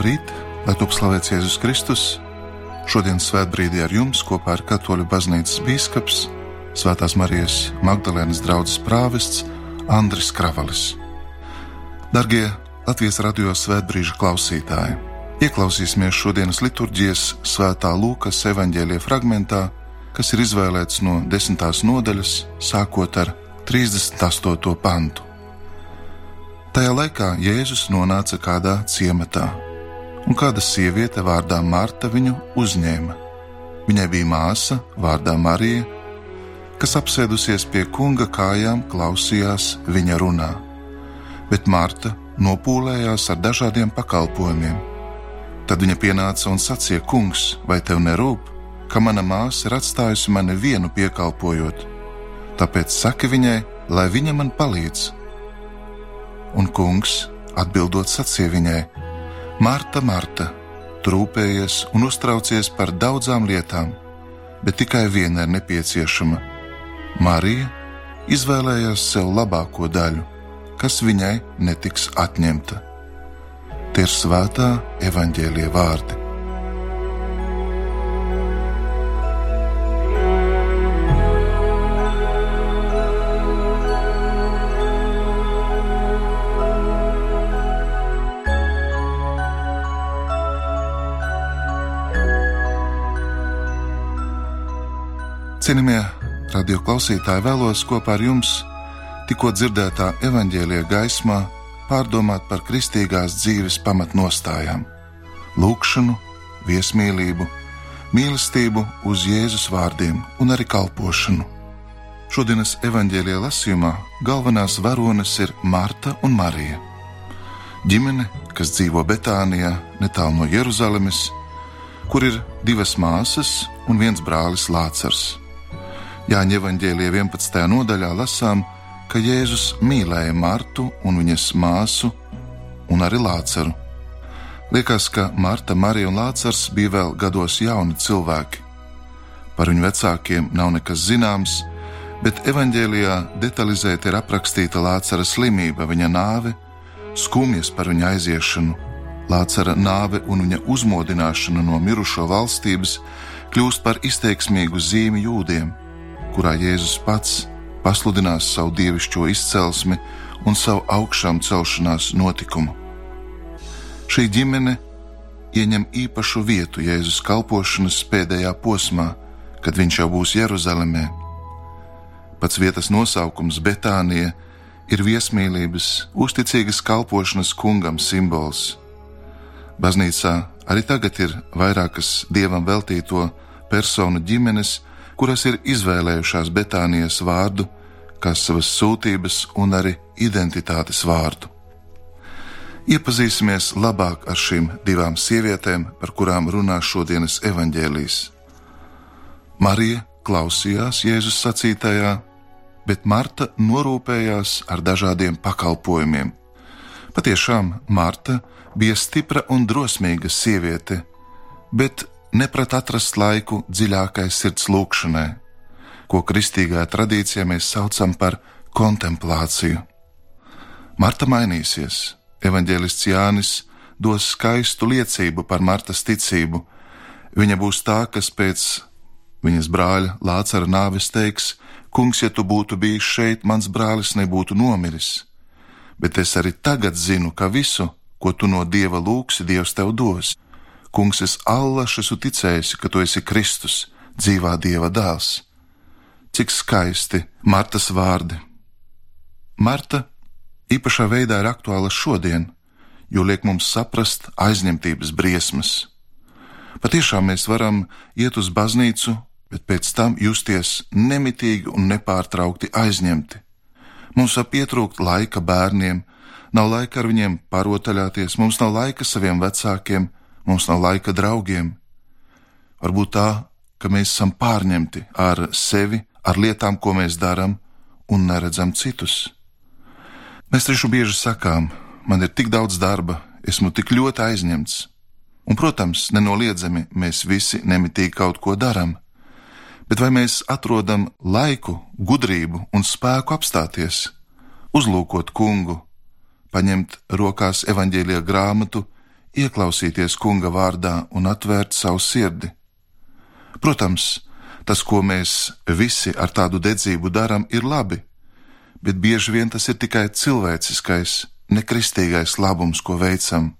Labrīt, lai top slavēts Jēzus Kristus! Šodienas svētbrīdī ar jums kopā ir Katoļu baznīcas biskups, Svētās Marijas Magdalēnas draugs prāvests Andris Kravalis. Darbie Latvijas radio svētbrīža klausītāji! Ieklausīsimies šodienas liturģijas svētā Lūkas evaņģēlīja fragmentā, kas ir izvēlēts no desmitās nodaļas, sākot ar 38. pantu. Tajā laikā Jēzus nonāca kādā ciematā un kāda sieviete vārdā Marta viņu uzņēma. Viņai bija māsa vārdā Marija, kas apsēdusies pie kunga kājām, klausījās viņa runā, bet Marta nopūlējās ar dažādiem pakalpojumiem. Tad viņa pienāca un sacīja: Kungs, vai tev nerūp, ka mana māsa ir atstājusi mani vienu piekalpojot? Tāpēc saki viņai, lai viņa man palīdz. Un kungs atbildot sacīja viņai: Marta, Marta, trūpējies un uztraucies par daudzām lietām, bet tikai viena ir nepieciešama. Marija izvēlējās sev labāko daļu, kas viņai netiks atņemta. Tie ir svētā evaņģēlie vārdi. Cienījamie radio klausītāji, vēlos kopā ar jums tikko dzirdētā evaņģēlīja gaismā pārdomāt par kristīgās dzīves pamatnostājām - lūgšanu, viesmīlību, mīlestību uz Jēzus vārdiem un arī kalpošanu. Šodienas evaņģēlīja lasījumā galvenās varonas ir Marta un Marija. Ģimene, kas dzīvo Betānijā, netālu no Jeruzalemes, kur ir divas māsas un viens brālis Lācars. Jāņa evanģēlīja 11. nodaļā lasām, ka Jēzus mīlēja Martu un viņas māsu un arī Lācaru. Liekas, ka Marta, Marija un Lācars bija vēl gados jauni cilvēki. Par viņu vecākiem nav nekas zināms, bet evanģēlijā detalizēti ir aprakstīta Lācara slimība, viņa nāve, skumjas par viņa aiziešanu, Lācara nāve un viņa uzmodināšana no mirušo valstības kļūst par izteiksmīgu zīmi jūdiem kurā Jēzus pats pasludinās savu dievišķo izcelsmi un savu augšām celšanās notikumu. Šī ģimene ieņem īpašu vietu Jēzus kalpošanas pēdējā posmā, kad viņš jau būs Jeruzalemē. Pats vietas nosaukums Betānija ir viesmīlības, uzticīgas kalpošanas kungam simbols. Baznīcā arī tagad ir vairākas dievam veltīto personu ģimenes, kuras ir izvēlējušās Betānijas vārdu kā savas sūtības un arī identitātes vārdu. Iepazīsimies labāk ar šīm divām sievietēm, par kurām runā šodienas evaņģēlijas. Marija klausījās Jēzus sacītajā, bet Marta norūpējās ar dažādiem pakalpojumiem. Patiešām Marta bija stipra un drosmīga sieviete, bet neprat atrast laiku dziļākai sirds lūkšanai, ko kristīgā tradīcijā mēs saucam par kontemplāciju. Marta mainīsies, evanģēlists Jānis dos skaistu liecību par Martas ticību. Viņa būs tā, kas pēc viņas brāļa Lācara nāves teiks: Kungs, ja tu būtu bijis šeit, mans brālis nebūtu nomiris. Bet es arī tagad zinu, ka visu, ko tu no dieva lūgsi, Dievs tev dos. Kungs, es allaž esmu ticējusi, ka tu esi Kristus, dzīvā Dieva dēls. Cik skaisti Martas vārdi! Marta īpašā veidā ir aktuāla šodien, jo liek mums saprast aizņemtības briesmas. Patiešām mēs varam iet uz baznīcu, bet pēc tam justies nemitīgi un nepārtraukti aizņemti. Mums var pietrūkt laika bērniem, nav laika ar viņiem parotaļāties, mums nav laika saviem vecākiem, mums nav laika draugiem. Varbūt tā, ka mēs esam pārņemti ar sevi, ar lietām, ko mēs darām, un neredzam citus. Mēs taču bieži sakām, man ir tik daudz darba, esmu tik ļoti aizņemts. Un, protams, nenoliedzami mēs visi nemitīgi kaut ko darām. Bet vai mēs atrodam laiku, gudrību un spēku apstāties, uzlūkot kungu, paņemt rokās evaņģēlīja grāmatu, ieklausīties kunga vārdā un atvērt savu sirdi. Protams, tas, ko mēs visi ar tādu dedzību darām, ir labi, bet bieži vien tas ir tikai cilvēciskais, nekristīgais labums, ko veicam.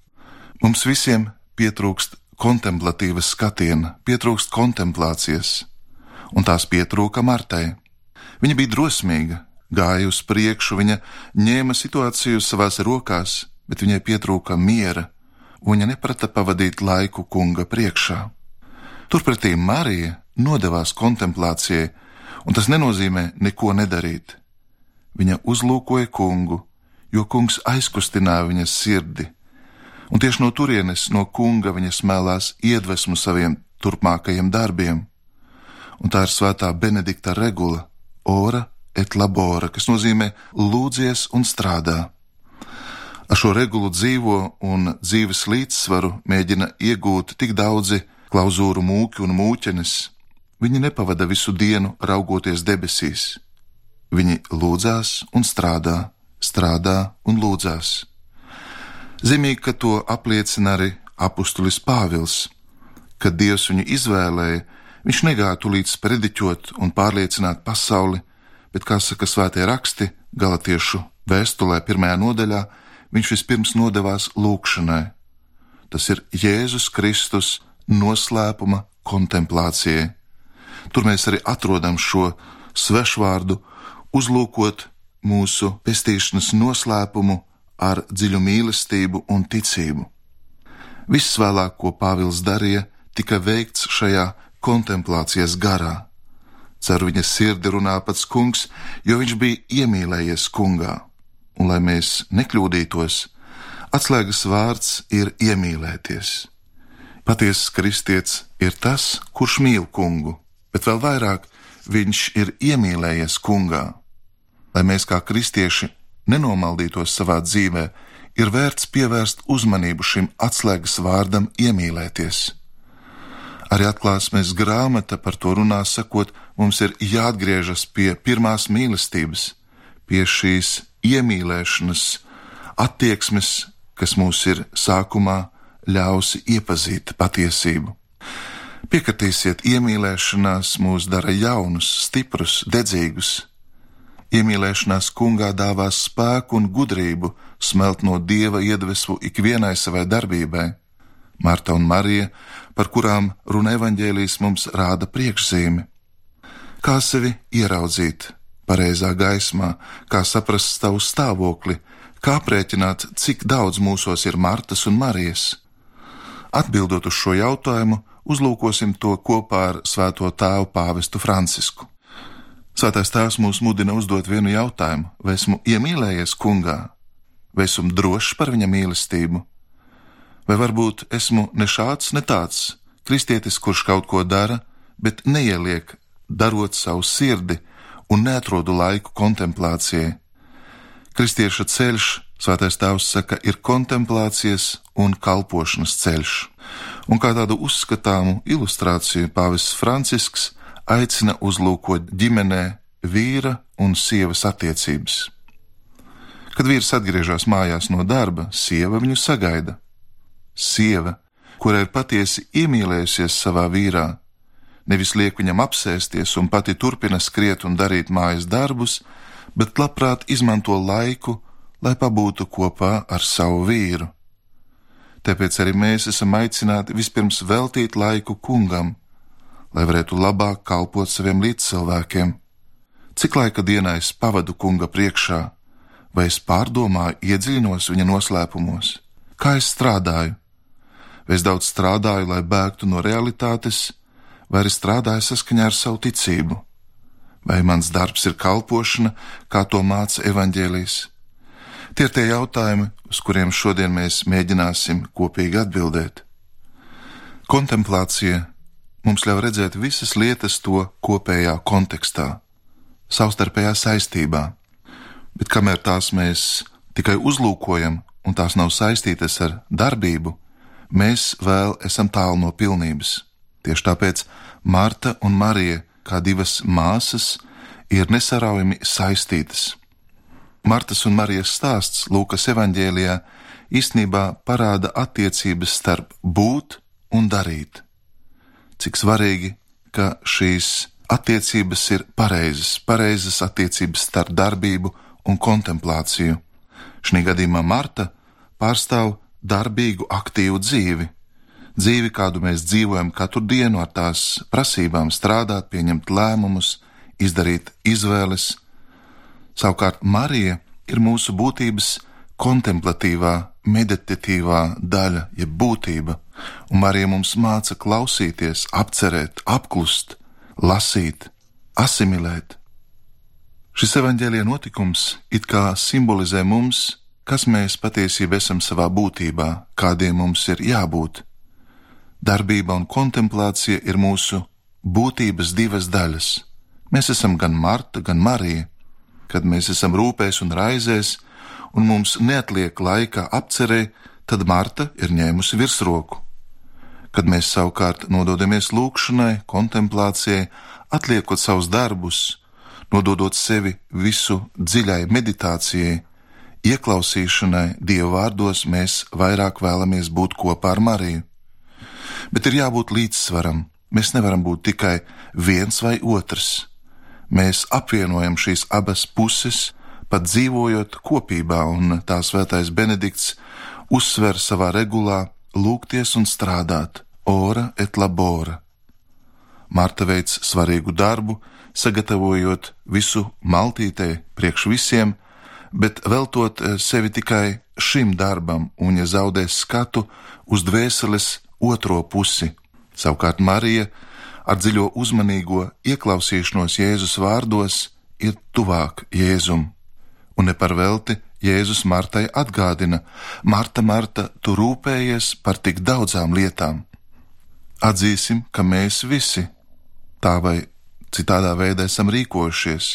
Mums visiem pietrūkst kontemplatīvas skatiena, pietrūkst kontemplācijas, un tās pietrūka Martai. Viņa bija drosmīga, gāja uz priekšu, viņa ņēma situāciju savās rokās, bet viņai pietrūka miera, viņa neprata pavadīt laiku kunga priekšā. Turpretī Marija nodevās kontemplācijai, un tas nenozīmē neko nedarīt. Viņa uzlūkoja kungu, jo kungs aizkustināja viņas sirdi, un tieši no turienes, no kunga, viņa smēlās iedvesmu saviem turpmākajiem darbiem. Un tā ir svētā Benedikta regula, ora et labora, kas nozīmē lūdzies un strādā. Ar šo regulu dzīvo un dzīves līdzsvaru mēģina iegūt tik daudzi klauzūru mūki un mūķenes. Viņi nepavada visu dienu raugoties debesīs. Viņi lūdzās un strādā, strādā un lūdzās. Zīmīgi, ka to apliecina arī apustulis Pāvils, kad Dievs viņu izvēlēja, viņš negātu līdz prediķot un pārliecināt pasauli, bet, kā saka svētie raksti, galatiešu vēstulē pirmajā nodaļā, viņš vispirms nodevās lūkšanai. Tas ir Jēzus Kristus noslēpuma kontemplācijai. Tur mēs arī atrodam šo svešvārdu, uzlūkot mūsu pestīšanas noslēpumu ar dziļu mīlestību un ticību. Viss vēlāk, ko Pāvils darīja, tika veikts šajā kontemplācijas garā. Ceru viņa sirdi runā pats kungs, jo viņš bija iemīlējies kungā, un lai mēs nekļūdītos, atslēgas vārds ir iemīlēties. Patiesas kristietis ir tas, kurš mīl kungu, bet vēl vairāk viņš ir iemīlējies kungā. Lai mēs kā kristieši nenomaldītos savā dzīvē, ir vērts pievērst uzmanību šim atslēgas vārdam iemīlēties. Arī atklāsmes grāmata par to runā, sakot, mums ir jāatgriežas pie pirmās mīlestības, pie šīs iemīlēšanas, attieksmes, kas mums ir sākumā ļausi iepazīt patiesību. Piekritīsiet, iemīlēšanās mūs dara jaunus, stiprus, dedzīgus, Iemīlēšanās kungā dāvās spēku un gudrību smelt no dieva iedvesmu ikvienai savai darbībai. Marta un Marija, par kurām runa evaņģēlīs mums rāda priekšzīmi. Kā sevi ieraudzīt pareizā gaismā, kā saprast savu stāvokli, kā aprēķināt, cik daudz mūsos ir Martas un Marijas? Atbildot uz šo jautājumu, uzlūkosim to kopā ar Svēto Tēvu Pāvestu Francisku. Svētais Tēvs mūs mudina uzdot vienu jautājumu: vai esmu iemīlējies kungā, vai esmu drošs par viņa mīlestību, vai varbūt esmu ne šāds, ne tāds kristietis, kurš kaut ko dara, bet neieliek, darot savu sirdi un neatrodu laiku kontemplācijai. Kristieša ceļš, Svētais Tēvs saka, ir kontemplācijas un kalpošanas ceļš, un kā tādu uzskatāmu ilustrāciju Pāvests Francisks aicina uzlūkot ģimenē vīra un sievas attiecības. Kad vīrs atgriežas mājās no darba, sieva viņu sagaida. Sieva, kura ir patiesi iemīlējusies savā vīrā, nevis liek viņam apsēsties un pati turpina skriet un darīt mājas darbus, bet labprāt izmanto laiku, lai pabūtu kopā ar savu vīru. Tāpēc arī mēs esam aicināti vispirms veltīt laiku kungam, lai varētu labāk kalpot saviem līdzcilvēkiem. Cik laika dienā es pavadu kunga priekšā, vai es pārdomāju, iedziļinos viņa noslēpumos, kā es strādāju, vai es daudz strādāju, lai bēgtu no realitātes, vai arī strādāju saskaņā ar savu ticību, vai mans darbs ir kalpošana, kā to māca evaņģēlijas. Tie ir tie jautājumi, uz kuriem šodien mēs mēģināsim kopīgi atbildēt. Kontemplācija mums ļauj redzēt visas lietas to kopējā kontekstā, savstarpējā saistībā, bet kamēr tās mēs tikai uzlūkojam un tās nav saistītas ar darbību, mēs vēl esam tālu no pilnības. Tieši tāpēc Marta un Marija, kā divas māsas, ir nesaraujami saistītas. Martas un Marijas stāsts Lūkas evanģēlijā īstenībā parāda attiecības starp būt un darīt. Cik svarīgi, ka šīs attiecības ir pareizas, pareizas attiecības starp darbību un kontemplāciju. Šī gadījumā Marta pārstāv darbīgu, aktīvu dzīvi, dzīvi, kādu mēs dzīvojam katru dienu ar tās prasībām, strādāt, pieņemt lēmumus, izdarīt izvēles. Savukārt Marija ir mūsu būtības kontemplatīvā, meditatīvā daļa, jeb būtība, un Marija mums māca klausīties, apcerēt, apklust, lasīt, asimilēt. Šis evaņģēlīja notikums it kā simbolizē mums, kas mēs patiesībā esam savā būtībā, kādiem mums ir jābūt. Darbība un kontemplācija ir mūsu būtības divas daļas. Mēs esam gan Marta, gan Marija. Kad mēs esam rūpēs un raizēs, un mums neatliek laika apcerē, tad Marta ir ņēmusi virsroku. Kad mēs savukārt nododamies lūgšanai, kontemplācijai, atliekot savus darbus, nododot sevi visu dziļai meditācijai, ieklausīšanai Dieva vārdos, mēs vairāk vēlamies būt kopā ar Mariju. Bet ir jābūt līdzsvaram. Mēs nevaram būt tikai viens vai otrs. Mēs apvienojam šīs abas puses, pat dzīvojot kopībā, un tā svētais Benedikts uzsver savā regulā lūgties un strādāt, ora et labora. Marta veids svarīgu darbu, sagatavojot visu maltītē priekš visiem, bet veltot eh, sevi tikai šim darbam, un ja zaudēs skatu uz dvēseles otro pusi. Savukārt Marija ar dziļo uzmanīgo ieklausīšanos Jēzus vārdos ir tuvāk Jēzum, un ne par velti Jēzus Martai atgādina: Marta, Marta, tu rūpējies par tik daudzām lietām. Atzīsim, ka mēs visi tā vai citādā veidā esam rīkojušies.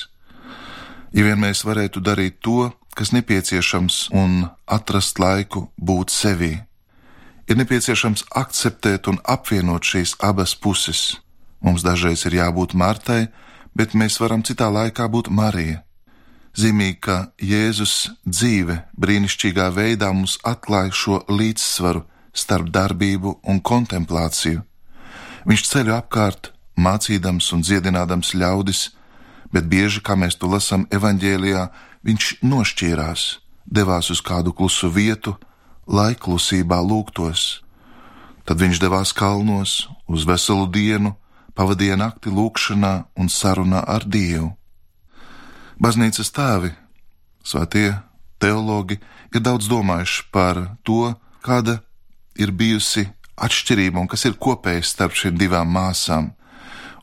Ja vien mēs varētu darīt to, kas nepieciešams, un atrast laiku būt sevī, ir nepieciešams akceptēt un apvienot šīs abas puses. Mums dažreiz ir jābūt Martai, bet mēs varam citā laikā būt Marija. Zīmīgi, ka Jēzus dzīve brīnišķīgā veidā mums atklāja šo līdzsvaru starp darbību un kontemplāciju. Viņš ceļu apkārt, mācīdams un dziedinādams ļaudis, bet bieži, kā mēs to lasām evaņģēlijā, viņš nošķīrās, devās uz kādu klusu vietu, lai klusībā lūgtos. Tad viņš devās kalnos uz veselu dienu, pavadīja nakti lūgšanā un sarunā ar Dievu. Baznīcas tēvi, svētie teologi, ir daudz domājuši par to, kāda ir bijusi atšķirība un kas ir kopējs starp šīm divām māsām.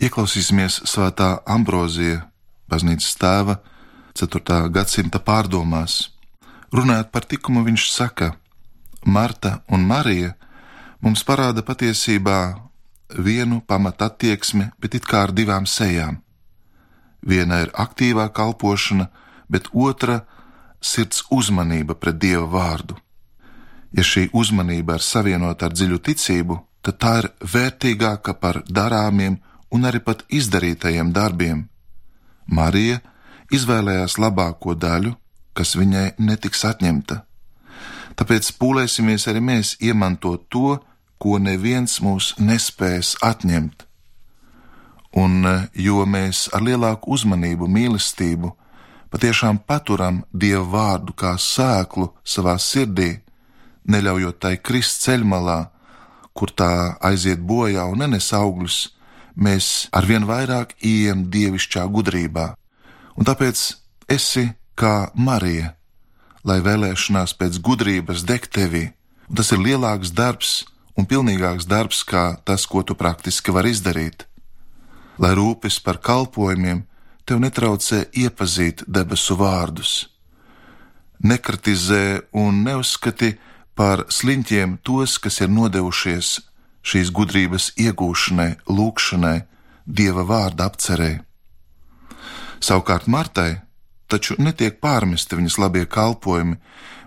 Ieklausīsimies svētā Ambrozija, baznīcas tēva, 4. gadsimta pārdomās. Runājot par tikumu, viņš saka, Marta un Marija mums parāda patiesībā vienu pamatu attieksmi, bet it kā ar divām sejām. Viena ir aktīvā kalpošana, bet otra - sirds uzmanība pret Dieva vārdu. Ja šī uzmanība ir savienota ar dziļu ticību, tad tā ir vērtīgāka par darāmiem un arī pat izdarītajiem darbiem. Marija izvēlējās labāko daļu, kas viņai netiks atņemta. Tāpēc pūlēsimies arī mēs iemantot to, ko neviens mūs nespēs atņemt un eh, jo mēs ar lielāku uzmanību, mīlestību patiešām paturam Dievu vārdu kā sēklu savā sirdī, neļaujot tai krist ceļmalā, kur tā aiziet bojā un nenes augļus, mēs arvien vairāk ejam dievišķā gudrībā. Un tāpēc esi kā Marija, lai vēlēšanās pēc gudrības deg tevī, un tas ir lielāks darbs un pilnīgāks darbs kā tas, ko tu praktiski vari izdarīt lai rūpes par kalpojumiem tev netraucē iepazīt debesu vārdus. Nekritizē un neuzskati par sliņķiem tos, kas ir nodevušies šīs gudrības iegūšanai, lūkšanai, dieva vārda apcerē. Savukārt Martai taču netiek pārmesti viņas labie kalpojumi,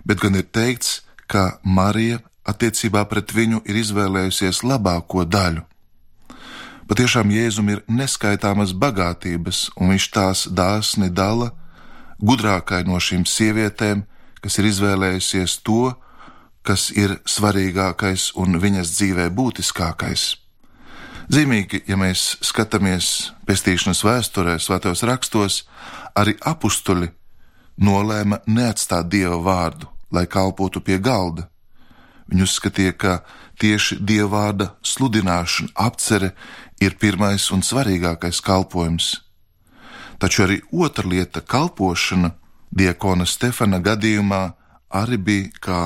bet gan ir teikts, ka Marija attiecībā pret viņu ir izvēlējusies labāko daļu. Patiešām Jēzum ir neskaitāmas bagātības, un viņš tās dāsni dala gudrākai no šīm sievietēm, kas ir izvēlējusies to, kas ir svarīgākais un viņas dzīvē būtiskākais. Zīmīgi, ja mēs skatāmies pestīšanas vēsturē, svētos rakstos, arī apstuļi nolēma neatstāt dieva vārdu, lai kalpotu pie galda. Viņi uzskatīja, ka tieši dieva vārda sludināšana, apcere ir pirmais un svarīgākais kalpojums. Taču arī otra lieta, kalpošana, diakona Stefana gadījumā arī bija kā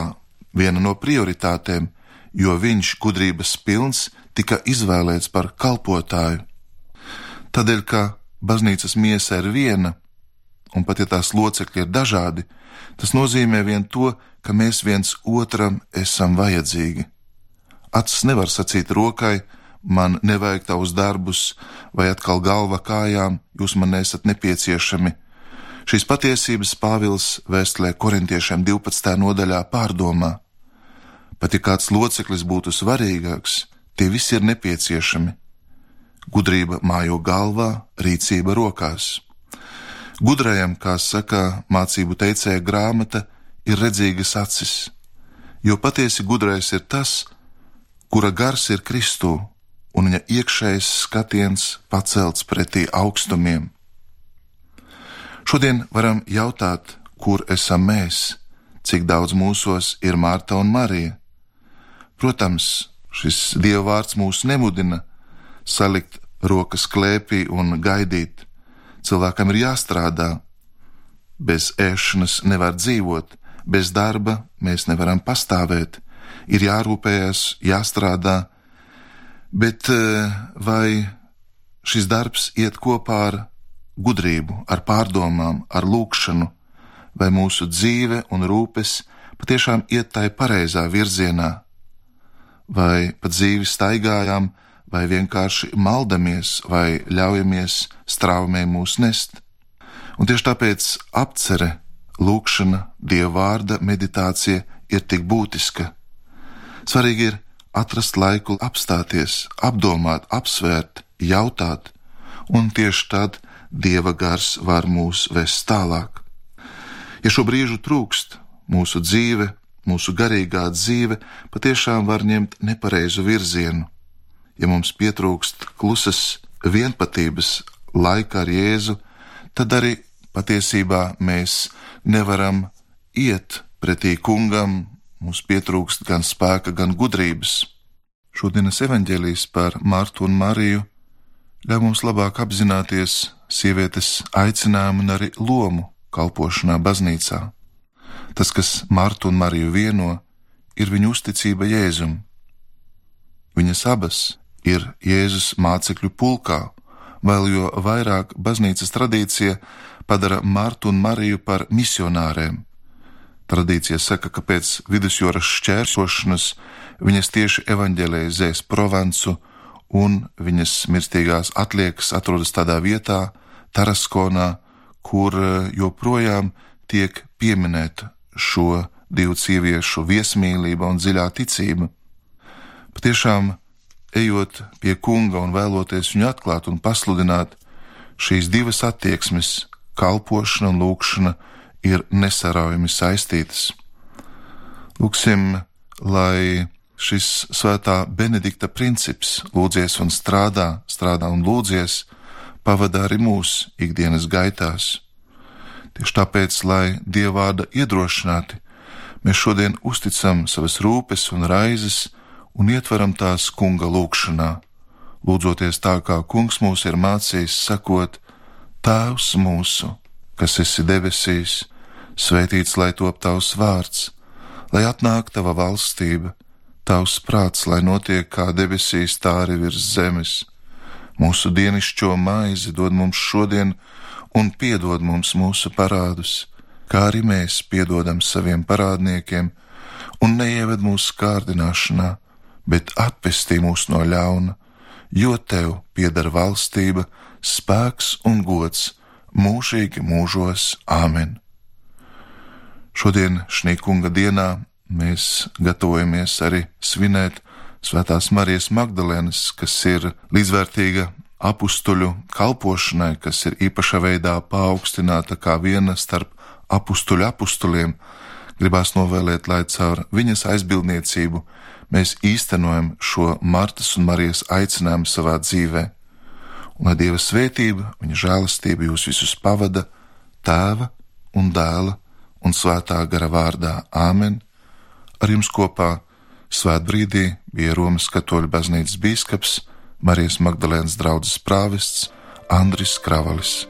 viena no prioritātēm, jo viņš, gudrības pilns, tika izvēlēts par kalpotāju. Tādēļ, ka baznīcas miesa ir viena, un pat ja tās locekļi ir dažādi, tas nozīmē vien to, ka mēs viens otram esam vajadzīgi. Acis nevar sacīt rokai, man nevajag tavus darbus, vai atkal galva kājām, jūs man esat nepieciešami. Šīs patiesības Pāvils vēstulē korintiešiem 12. nodaļā pārdomā. Pat ja kāds loceklis būtu svarīgāks, tie visi ir nepieciešami. Gudrība mājo galvā, rīcība rokās. Gudrajam, kā saka mācību teicēja grāmata, ir redzīgas acis, jo patiesi gudrais ir tas, kura gars ir Kristū, un viņa iekšējais skatiens pacelts pretī augstumiem. Šodien varam jautāt, kur esam mēs, cik daudz mūsos ir Mārta un Marija. Protams, šis dievvvārds mūs nemudina salikt rokas klēpī un gaidīt, Cilvēkam ir jāstrādā. Bez ēšanas nevar dzīvot, bez darba mēs nevaram pastāvēt, ir jārūpējas, jāstrādā. Bet eh, vai šis darbs iet kopā ar gudrību, ar pārdomām, ar lūkšanu, vai mūsu dzīve un rūpes patiešām iet tai pareizā virzienā, vai pa dzīvi staigājām, vai vienkārši maldamies, vai ļaujamies straumē mūs nest. Un tieši tāpēc apcere, lūkšana, dieva vārda meditācija ir tik būtiska. Svarīgi ir atrast laiku apstāties, apdomāt, apsvērt, jautāt, un tieši tad dieva gars var mūs vest tālāk. Ja šo brīžu trūkst, mūsu dzīve, mūsu garīgā dzīve patiešām var ņemt nepareizu virzienu ja mums pietrūkst klusas vienpatības laika ar Jēzu, tad arī patiesībā mēs nevaram iet pretī kungam, mums pietrūkst gan spēka, gan gudrības. Šodienas evaņģēlijas par Martu un Mariju ļauj mums labāk apzināties sievietes aicinājumu un arī lomu kalpošanā baznīcā. Tas, kas Martu un Mariju vieno, ir viņu uzticība Jēzum. Viņas abas ir Jēzus mācekļu pulkā, vēl jo vairāk baznīcas tradīcija padara Martu un Mariju par misionāriem. Tradīcija saka, ka pēc vidusjūras šķērsošanas viņas tieši evaņģēlēzēs Provancu, un viņas mirstīgās atliekas atrodas tādā vietā, Taraskonā, kur eh, joprojām tiek pieminēta šo divu sieviešu viesmīlība un dziļā ticība. Patiešām ejot pie kunga un vēloties viņu atklāt un pasludināt, šīs divas attieksmes, kalpošana un lūkšana, ir nesaraujami saistītas. Lūksim, lai šis svētā Benedikta princips, lūdzies un strādā, strādā un lūdzies, pavada arī mūsu ikdienas gaitās. Tieši tāpēc, lai dievāda iedrošināti, mēs šodien uzticam savas rūpes un raizes, un ietveram tās kunga lūgšanā, lūdzoties tā, kā kungs mūs ir mācījis, sakot: Tēvs mūsu, kas esi debesīs, svētīts lai top tavs vārds, lai atnāk tava valstība, tavs prāts, lai notiek kā debesīs, tā arī virs zemes. Mūsu dienascho maizi dod mums šodien, un piedod mums mūsu parādus, kā arī mēs piedodam saviem parādniekiem, un neieved mūsu kārdināšanā bet atpestī mūs no ļauna, jo tev pieder valstība, spēks un gods mūžīgi mūžos Āmen. Šodien, šī kunga dienā, mēs gatavojamies arī svinēt Svētās Marijas Magdalēnas, kas ir līdzvērtīga apstuļu kalpošanai, kas ir īpašā veidā paaugstināta kā viena starp apstuļu apstuliem, Gribās novēlēt, lai caur viņas aizbildniecību mēs īstenojam šo Martas un Marijas aicinājumu savā dzīvē, un lai Dieva svētība, viņa žēlastība jūs visus pavada tēva un dēla un svētā gara vārdā Āmen. Ar jums kopā svētbrīdī bija Romas katoļu baznīcas bīskaps Marijas Magdalēnas draugs prāvests Andris Kravalis.